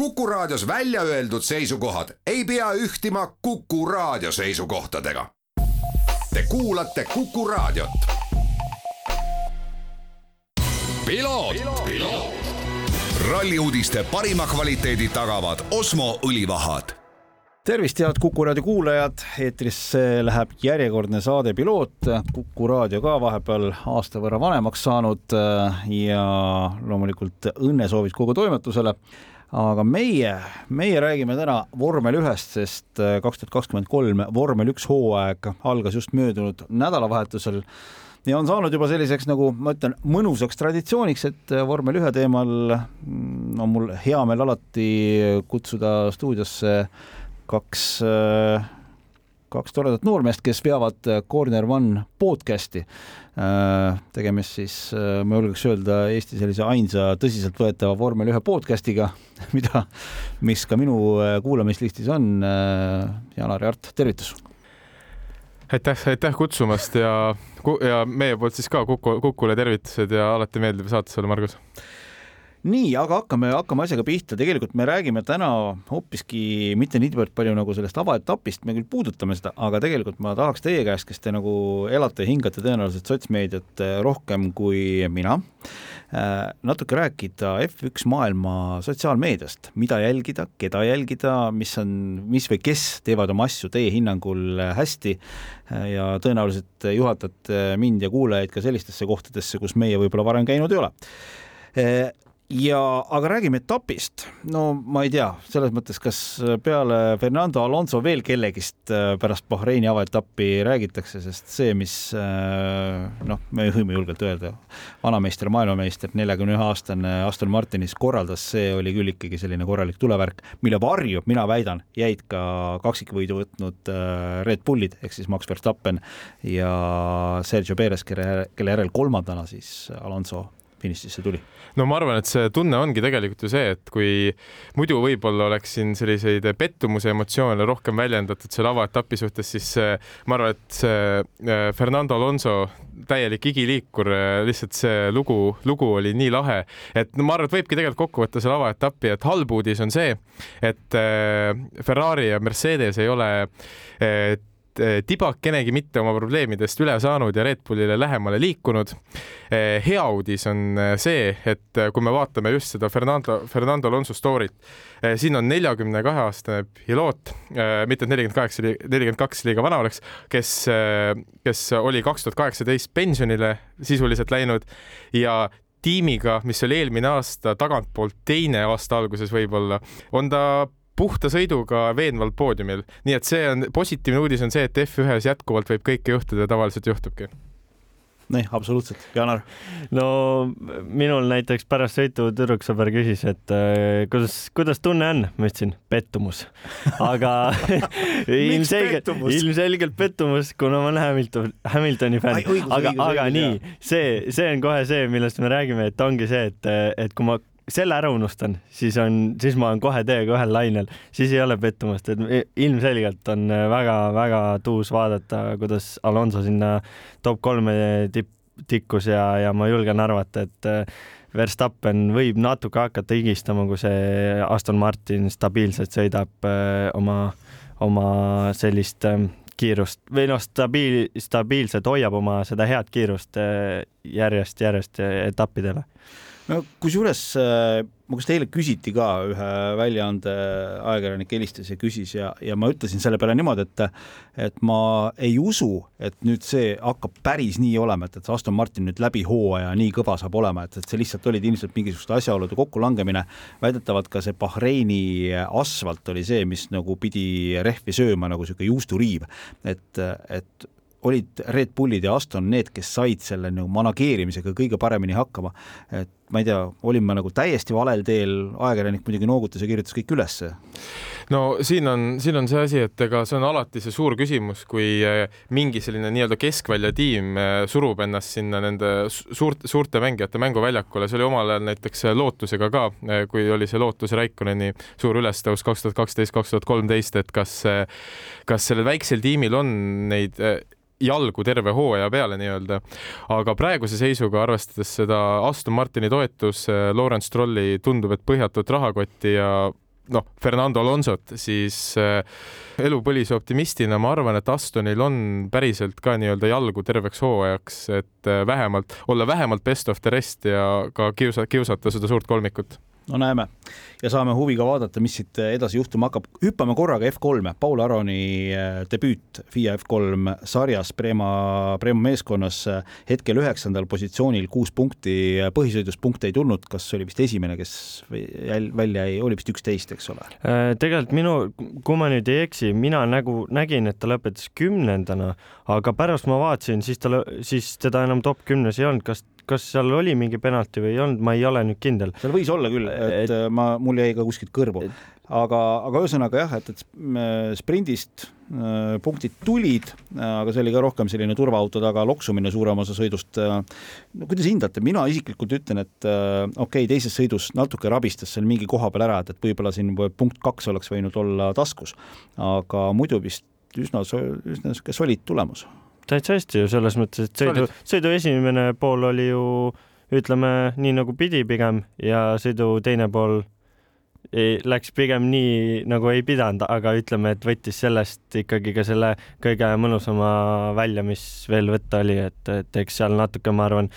Kuku Raadios välja öeldud seisukohad ei pea ühtima Kuku Raadio seisukohtadega. Te kuulate Kuku Raadiot. ralli uudiste parima kvaliteedi tagavad Osmo õlivahad tervist, head Kuku raadio kuulajad, eetrisse läheb järjekordne saade Piloot, Kuku raadio ka vahepeal aasta võrra vanemaks saanud ja loomulikult õnnesoovid kogu toimetusele. Aga meie, meie räägime täna vormel ühest, sest kaks tuhat kakskümmend kolm vormel üks hooaeg algas just möödunud nädalavahetusel ja on saanud juba selliseks, nagu ma ütlen, mõnusaks traditsiooniks, et vormel ühe teemal mm, on mul hea meel alati kutsuda stuudiosse kaks, kaks toredat noormeest, kes veavad Corner One podcast'i. tegemist siis, ma julgeks öelda, Eesti sellise ainsa tõsiseltvõetava vormel ühe podcast'iga, mida, mis ka minu kuulamislistis on. Janar Jart, tervitus! aitäh, aitäh kutsumast ja, ja meie poolt siis ka Kuku, Kukule tervitused ja alati meeldiv saate sulle, Margus nii, aga hakkame, hakkame asjaga pihta, tegelikult me räägime täna hoopiski mitte niivõrd palju nagu sellest avaetapist, me küll puudutame seda, aga tegelikult ma tahaks teie käest, kes te nagu elate ja hingate tõenäoliselt sotsmeediat eh, rohkem kui mina, natuke rääkida F1 maailma sotsiaalmeediast, mida jälgida, keda jälgida, mis on, mis või kes teevad oma asju teie hinnangul hästi. Eh, ja tõenäoliselt juhatate mind ja kuulajaid ka sellistesse kohtadesse, kus meie võib-olla varem käinud ei ole ja, aga räägime etapist. no ma ei tea, selles mõttes, kas peale Fernando Alonso veel kellegist äh, pärast Bahreini avaetappi räägitakse, sest see, mis äh, noh, me võime julgelt öelda, vanameister, maailmameister, neljakümne ühe aastane Aston Martinis korraldas, see oli küll ikkagi selline korralik tulevärk, mille varju, mina väidan, jäid ka kaksikvõidu võtnud äh, Red Bullid ehk siis Max Verstappen ja Sergio Perez, kelle, kelle järel kolmandana siis Alonso finišisse tuli? no ma arvan, et see tunne ongi tegelikult ju see, et kui muidu võib-olla oleks siin selliseid pettumuse emotsioone rohkem väljendatud selle avaetapi suhtes, siis ma arvan, et see äh, Fernando Alonso täielik igiliikur, äh, lihtsalt see lugu, lugu oli nii lahe, et no ma arvan, et võibki tegelikult kokku võtta selle avaetapi, et halb uudis on see, et äh, Ferrari ja Mercedes ei ole Eh, tibakenegi mitte oma probleemidest üle saanud ja Red Bullile lähemale liikunud. Eh, hea uudis on eh, see, et kui me vaatame just seda Fernando, Fernando Alonso story't, siin on neljakümne kahe aastane piloot, mitte et nelikümmend kaheksa, nelikümmend kaks liiga vana oleks, kes, kes oli kaks tuhat kaheksateist pensionile sisuliselt läinud ja tiimiga, mis oli eelmine aasta tagantpoolt teine aasta alguses võib-olla, on ta puhta sõiduga veenval poodiumil, nii et see on positiivne uudis on see, et F1-s jätkuvalt võib kõike juhtuda tavaliselt juhtubki. Nii, absoluutselt, Janar. no minul näiteks pärast sõitu tüdruksõber küsis, et äh, kuidas, kuidas tunne on, ma ütlesin pettumus, aga ilmselgelt, ilmselgelt pettumus, kuna ma olen Hamilton, Hamiltoni fänn, aga, aga õigus, nii, see, see on kohe see, millest me räägime, et ongi see, et, et kui ma selle ära unustan, siis on, siis ma olen kohe teiega ühel lainel, siis ei ole pettumust, et ilmselgelt on väga-väga tuus vaadata, kuidas Alonso sinna top kolme tipp, tikkus ja, ja ma julgen arvata, et äh, Verstappen võib natuke hakata higistama, kui see Aston Martin stabiilselt sõidab äh, oma, oma sellist äh, kiirust või noh, stabiil, stabiilselt hoiab oma seda head kiirust järjest-järjest etappidele no kusjuures äh, ma kas eile küsiti ka ühe väljaande ajakirjanik helistas ja küsis ja, ja ma ütlesin selle peale niimoodi, et et ma ei usu, et nüüd see hakkab päris nii olema, et, et see Aston Martin nüüd läbi hooaja nii kõva saab olema, et, et see lihtsalt olid ilmselt mingisuguste asjaolude kokkulangemine. väidetavalt ka see Bahreini asfalt oli see, mis nagu pidi rehvi sööma nagu niisugune juusturiiv, et, et olid Red Bullid ja Aston need, kes said selle nagu manageerimisega kõige paremini hakkama. et ma ei tea, olin ma nagu täiesti valel teel, ajakirjanik muidugi noogutas ja kirjutas kõik ülesse. no siin on, siin on see asi, et ega see on alati see suur küsimus, kui eh, mingi selline nii-öelda keskvälja tiim eh, surub ennast sinna nende suurte, suurte mängijate mänguväljakule, see oli omal ajal näiteks Lootusega ka, eh, kui oli see Lootuse Raikkonneni suur ülestõus kaks tuhat kaksteist, kaks tuhat kolmteist, et kas, kas sellel väiksel tiimil on neid jalgu terve hooaja peale nii-öelda. aga praeguse seisuga, arvestades seda Aston Martini toetus, Lawrence Strolli tundub, et põhjatut rahakotti ja noh, Fernando Alonsot, siis elupõlise optimistina ma arvan, et Astonil on päriselt ka nii-öelda jalgu terveks hooajaks, et vähemalt olla vähemalt best of the rest ja ka kiusa, kiusata seda suurt kolmikut no näeme. Ja saame huviga vaadata, mis siit edasi juhtuma hakkab. hüppame korraga F3-e, Paul Aroni äh, debüüt FIA F3 sarjas Prema, Prema meeskonnas. Hetkel üheksandal positsioonil, kuus punkti, põhisõidus punkte ei tulnud, kas oli vist esimene, kes välja jäi, oli vist üksteist, eks ole? Äh, tegelikult minu, kui ma nüüd ei eksi, mina nagu nägin, et ta lõpetas kümnendana, aga pärast ma vaatasin, siis ta, siis teda enam top kümnes ei olnud, kas kas seal oli mingi penalti või ei olnud, ma ei ole nüüd kindel. seal võis olla küll, et, et ma, mul jäi ka kuskilt kõrvu. aga, aga ühesõnaga jah, et, et sprindist äh, punktid tulid, aga see oli ka rohkem selline turvaauto taga loksumine suurem osa sõidust. no kuidas hindate, mina isiklikult ütlen, et äh, okei okay,, teises sõidus natuke rabistas seal mingi koha peal ära, et, et võib-olla siin punkt kaks oleks võinud olla taskus, aga muidu vist üsna, üsna niisugune soliid tulemus täitsa hästi ju selles mõttes, et sõidu, sõidu esimene pool oli ju ütleme nii nagu pidi pigem ja sõidu teine pool ei, läks pigem nii nagu ei pidanud, aga ütleme, et võttis sellest ikkagi ka selle kõige mõnusama välja, mis veel võtta oli, et, et eks seal natuke, ma arvan,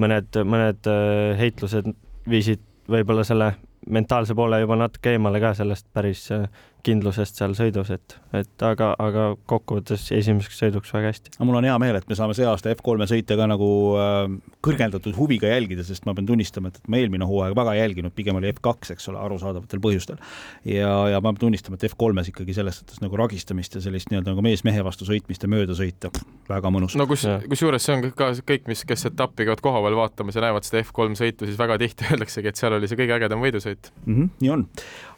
mõned, mõned äh, heitlused viisid võib-olla selle mentaalse poole juba natuke eemale ka sellest päris äh, kindlusest seal sõidus, et, et aga, aga kokkuvõttes esimeseks sõiduks väga hästi. no mul on hea meel, et me saame see aasta F3-e sõite ka nagu äh, kõrgendatud huviga jälgida, sest ma pean tunnistama, et, et ma eelmine hooaeg väga ei jälginud, pigem oli F2, eks ole, arusaadavatel põhjustel. ja, ja ma pean tunnistama, et F3-s ikkagi selles suhtes nagu ragistamist ja sellist nii-öelda nagu mees mehe vastu sõitmist ja mööda sõita, väga mõnus. no kus, kusjuures see on ka kõik, mis, kes etappi käivad kohapeal vaatamas ja näevad seda F3 sõitu, siis väga tihti öeldaksegi, et seal oli see kõige ägedam võidusõit mm. -hmm, nii on,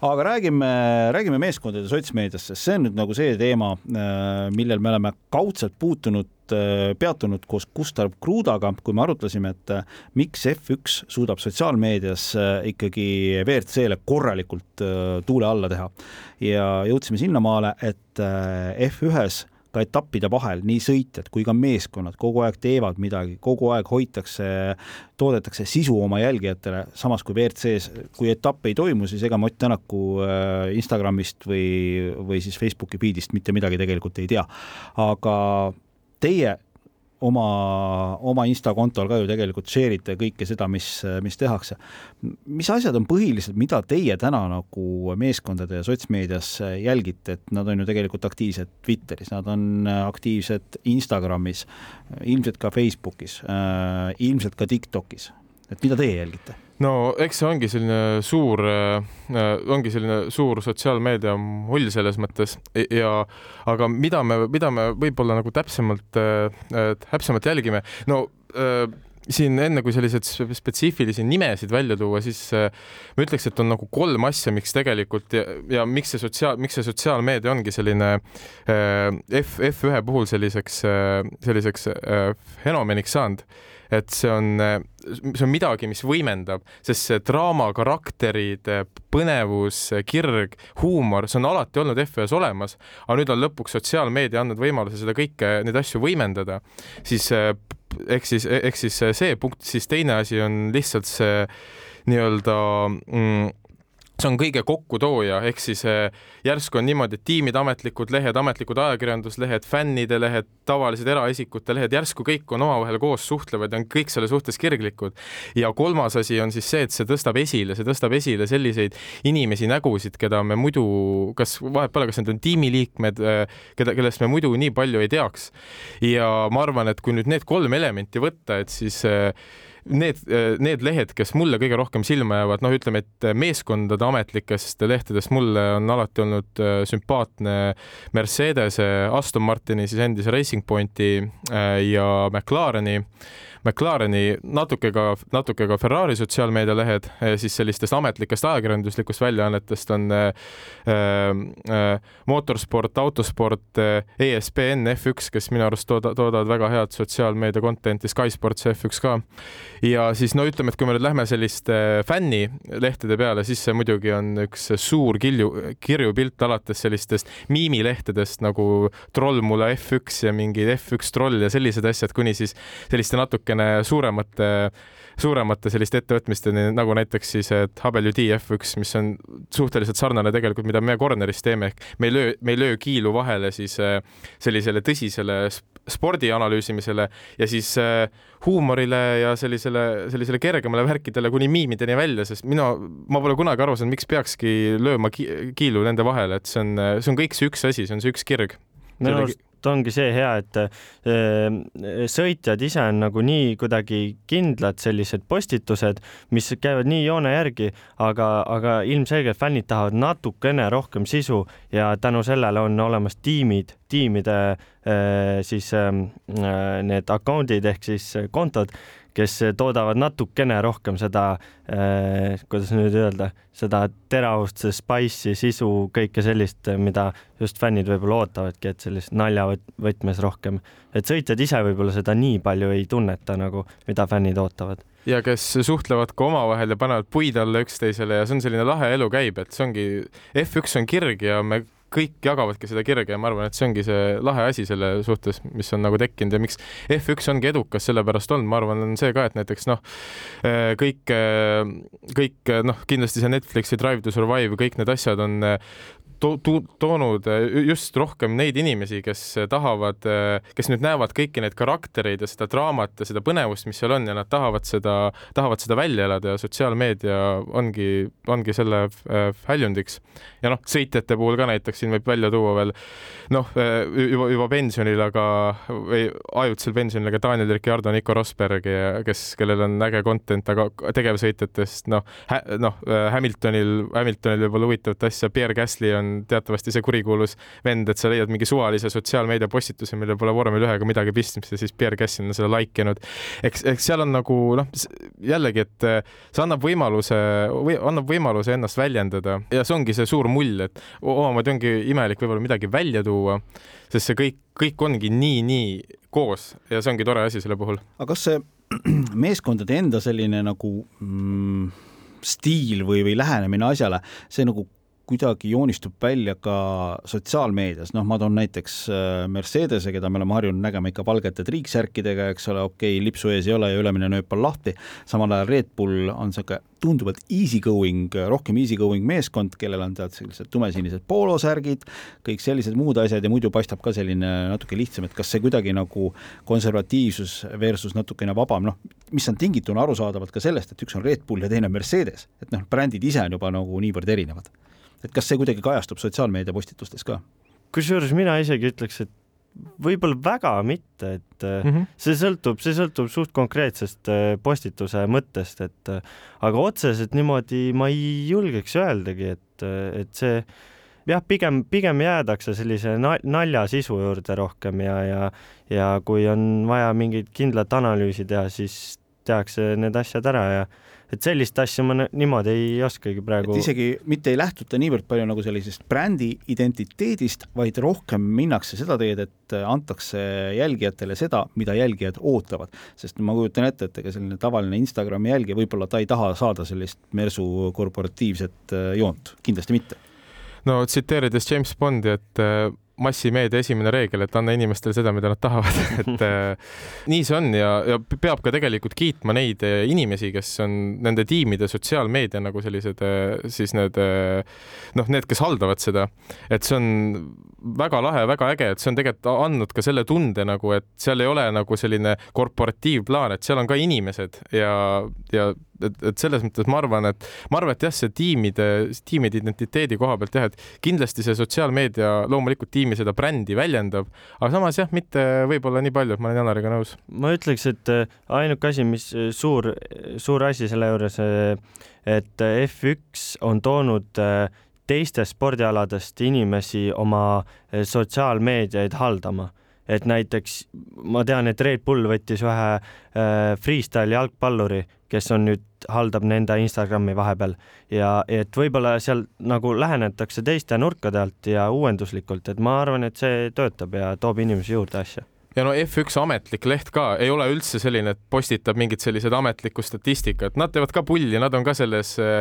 aga räägime, räägime meeskondade sotsmeediasse, see on nüüd nagu see teema, äh, millel me oleme kaudselt puutunud, äh, peatunud koos Gustav Krudaga, kui me arutlesime, et äh, miks F1 suudab sotsiaalmeedias ikkagi WRC-le korralikult tuule alla teha. ja jõudsime sinnamaale, et F1-s ka etappide vahel nii sõitjad kui ka meeskonnad kogu aeg teevad midagi, kogu aeg hoitakse, toodetakse sisu oma jälgijatele, samas kui WRC-s, kui etapp ei toimu, siis ega Mott Tänaku äh, Instagramist või, või siis Facebooki feed'ist mitte midagi tegelikult ei tea. aga teie oma, oma Insta kontol ka ju tegelikult share ite kõike seda, mis, mis tehakse. mis asjad on põhilised, mida teie täna nagu meeskondade ja sotsmeedias jälgite, et nad on ju tegelikult aktiivsed Twitteris, nad on aktiivsed Instagramis, ilmselt ka Facebookis, ilmselt ka TikTokis, et mida teie jälgite? No eks see ongi selline suur äh,, ongi selline suur sotsiaalmeedia mull selles mõttes. Ja aga mida me, mida me võib-olla nagu täpsemalt äh,, täpsemalt jälgime, no äh, siin enne kui selliseid spetsiifilisi nimesid välja tuua, siis äh, ma ütleks, et on nagu kolm asja, miks tegelikult ja, ja miks see sotsiaal, miks see sotsiaalmeedia ongi selline äh, F, F1 puhul selliseks äh,, selliseks fenomeniks saanud. Et see on, see on midagi, mis võimendab, sest see draama, karakterid, põnevus, kirg, huumor, see on alati olnud F1-s olemas, aga nüüd on lõpuks sotsiaalmeedia andnud võimaluse seda kõike, neid asju võimendada, siis ehk siis, ehk siis see punkt, siis teine asi on lihtsalt see nii-öelda mm, see on kõige kokkutooja, ehk siis eh, järsku on niimoodi, et tiimide ametlikud lehed, ametlikud ajakirjanduslehed, fännide lehed, tavalised eraisikute lehed, järsku kõik on omavahel koos, suhtlevad ja on kõik selle suhtes kirglikud. ja kolmas asi on siis see, et see tõstab esile, see tõstab esile selliseid inimesi, nägusid, keda me muidu, kas vahet pole, kas need on tiimiliikmed, eh, keda, kellest me muidu nii palju ei teaks. ja ma arvan, et kui nüüd need kolm elementi võtta, et siis äh, need, need lehed, kes mulle kõige rohkem silma jäävad, noh, ütleme, et meeskondade ametlikest lehtedest mulle on alati olnud äh, sümpaatne Mercedese, Aston Martini, siis endise Racing Pointi äh, ja McLareni McLareni, natuke ka, natuke ka Ferrari sotsiaalmeedialehed, eh, siis sellistest ametlikest ajakirjanduslikust väljaannetest on äh, äh, Motorsport, Autosport äh,, ESPN, F1, kes minu arust tooda, toodavad väga head sotsiaalmeedia content'i, Sky Sports F1 ka. ja siis no ütleme, et kui me nüüd lähme selliste fännilehtede peale, siis see muidugi on üks suur kilju, kirju pilt alates sellistest miimilehtedest nagu Troll mulle F1 ja mingi F1 troll ja sellised asjad, kuni siis selliste natuke natukene suuremate suuremate selliste ettevõtmisteni, nagu näiteks siis, et WD F1, mis on suhteliselt sarnane tegelikult, mida me corner'is teeme, ehk me ei löö, me ei löö kiilu vahele siis äh, sellisele tõsisele spordi analüüsimisele ja siis äh, huumorile ja sellisele, sellisele kergemale värkidele kuni miimideni välja, sest mina, ma pole kunagi aru saanud, miks peakski lööma ki kiilu nende vahele, et see on, see on kõik see üks asi, see on see üks kirg. minu arust ongi see hea, et äh, sõitjad ise on nagu nii kuidagi kindlad sellised postitused, mis käivad nii joone järgi, aga, aga ilmselgelt fännid tahavad natukene rohkem sisu ja tänu sellele on olemas tiimid, tiimide äh, siis äh, need account'id ehk siis kontod kes toodavad natukene rohkem seda äh,, kuidas nüüd öelda, seda teravust, spice'i, sisu, kõike sellist, mida just fännid võib-olla ootavadki, et sellist naljavõtmes rohkem. et sõitjad ise võib-olla seda nii palju ei tunneta nagu, mida fännid ootavad ja kes suhtlevad ka omavahel ja panevad puid alla üksteisele ja see on selline lahe elu käib, et see ongi, F1 on kirg ja me kõik jagavadki seda kirge ja ma arvan, et see ongi see lahe asi selle suhtes, mis on nagu tekkinud ja miks F1 ongi edukas sellepärast olnud, ma arvan, on see ka, et näiteks noh, eh, kõik, eh, kõik noh, kindlasti see Netflixi Drive to Survive, kõik need asjad on to, to, toonud just rohkem neid inimesi, kes tahavad, kes nüüd näevad kõiki neid karaktereid ja seda draamat ja seda põnevust, mis seal on ja nad tahavad seda, tahavad seda välja elada ja sotsiaalmeedia ongi, ongi selle väljundiks. Ja noh, sõitjate puhul ka näiteks siin võib välja tuua veel noh, juba, juba pensionil, aga või ajutisel pensionil, aga Daniel Ricciardo, Nico Rosberg, kes, kellel on äge content, aga tegevsõitjatest noh, noh Hamiltonil, Hamiltonil võib olla huvitavat asja, Pierre Gasly on teatavasti see kurikuulus vend, et sa leiad mingi suvalise sotsiaalmeedia postituse, millel pole vormel ühega midagi pistmist ja siis Pierre Cassin on selle like inud. eks, eks seal on nagu noh, jällegi, et eh, see annab võimaluse või annab võimaluse ennast väljendada ja see ongi see suur mull, et omamoodi ongi imelik võib-olla midagi välja tuua, sest see kõik, kõik ongi nii-nii koos ja see ongi tore asi selle puhul. aga kas see meeskondade enda selline nagu mm, stiil või, või lähenemine asjale, see nagu kuidagi joonistub välja ka sotsiaalmeedias, noh, ma toon näiteks äh, Mercedese, keda me oleme harjunud nägema ikka valgete triiksärkidega, eks ole, okei okay,, lipsu ees ei ole ja ülemine nööp on lahti, samal ajal Red Bull on niisugune tunduvalt easy going, rohkem easy going meeskond, kellel on tead sellised tumesinised poolosärgid, kõik sellised muud asjad ja muidu paistab ka selline natuke lihtsam, et kas see kuidagi nagu konservatiivsus versus natukene vabam, noh, mis on tingituna arusaadavalt ka sellest, et üks on Red Bull ja teine on Mercedes, et noh, brändid ise on juba nagu niivõrd erinevad et kas see kuidagi kajastub sotsiaalmeedia postitustes ka? kusjuures mina isegi ütleks, et võib-olla väga mitte, et mm -hmm. see sõltub, see sõltub suht konkreetsest äh, postituse mõttest, et äh, aga otseselt niimoodi ma ei julgeks öeldagi, et, et see jah, pigem, pigem jäädakse sellise naljasisu juurde rohkem ja, ja, ja kui on vaja mingit kindlat analüüsi teha, siis tehakse need asjad ära ja et sellist asja ma niimoodi ei oskagi praegu. isegi mitte ei lähtuta niivõrd palju nagu sellisest brändi identiteedist, vaid rohkem minnakse seda teed, et antakse jälgijatele seda, mida jälgijad ootavad. sest ma kujutan ette, et ega selline tavaline Instagrami jälgija, võib-olla ta ei taha saada sellist mersu korporatiivset äh, joont, kindlasti mitte no tsiteerides James Bondi, et äh, massimeedia esimene reegel, et anna inimestele seda, mida nad tahavad. Et äh, nii see on ja, ja peab ka tegelikult kiitma neid äh, inimesi, kes on nende tiimide sotsiaalmeedia nagu sellised äh, siis need äh, noh, need, kes haldavad seda, et see on väga lahe, väga äge, et see on tegelikult andnud ka selle tunde nagu, et seal ei ole nagu selline korporatiivplaan, et seal on ka inimesed ja, ja et, et selles mõttes ma arvan, et ma arvan, et jah, see tiimide, tiimide identiteedi koha pealt jah, et kindlasti see sotsiaalmeedia loomulikult tiimi seda brändi väljendab, aga samas jah, mitte võib-olla nii palju, et ma olen Janariga nõus. ma ütleks, et äh, ainuke asi, mis äh, suur, suur asi selle juures, äh, et F1 on toonud teistest spordialadest inimesi oma sotsiaalmeediaid haldama et näiteks ma tean, et Red Bull võttis ühe äh, freestyle jalgpalluri, kes on nüüd, haldab nende Instagrami vahepeal. Ja et võib-olla seal nagu lähenetakse teiste nurkade alt ja uuenduslikult, et ma arvan, et see töötab ja toob inimesi juurde asja. Ja no F1 ametlik leht ka ei ole üldse selline, et postitab mingit sellised ametlikku statistikat, nad teevad ka pulli, nad on ka selles äh,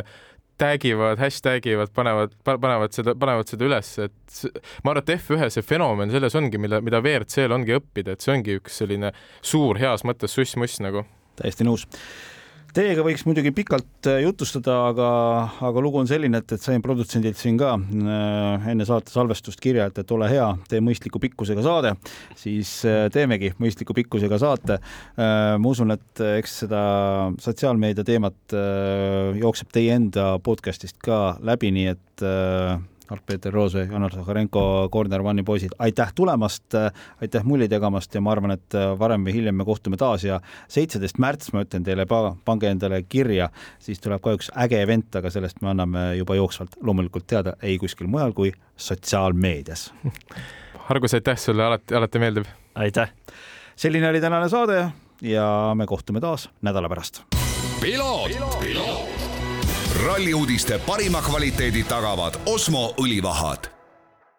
tag ivad, hashtag ivad, panevad, panevad seda, panevad seda üles, et ma arvan, et F1 see fenomen selles ongi, mille, mida WRC-l ongi õppida, et see ongi üks selline suur heas mõttes suss-muss nagu. täiesti nõus Teiega võiks muidugi pikalt äh, jutustada, aga, aga lugu on selline, et, et sain produtsendilt siin ka äh, enne saate salvestust kirja, et, et ole hea, tee mõistliku pikkusega saade, siis äh, teemegi mõistliku pikkusega saate. ma usun, et eks seda sotsiaalmeedia teemat jookseb teie enda podcast'ist ka läbi, nii et Karl-Peeter Roosvee, Janar Zaharenko, Corner One'i poisid, aitäh tulemast, aitäh mulli tegemast ja ma arvan, et varem või hiljem me kohtume taas ja seitseteist märts, ma ütlen teile, pange endale kirja, siis tuleb ka üks äge event, aga sellest me anname juba jooksvalt loomulikult teada, ei kuskil mujal kui sotsiaalmeedias. Argus, aitäh sulle, alati, alati meeldib. aitäh! selline oli tänane saade ja me kohtume taas nädala pärast. Ralli uudiste parima kvaliteedi tagavad Osmo õlivahad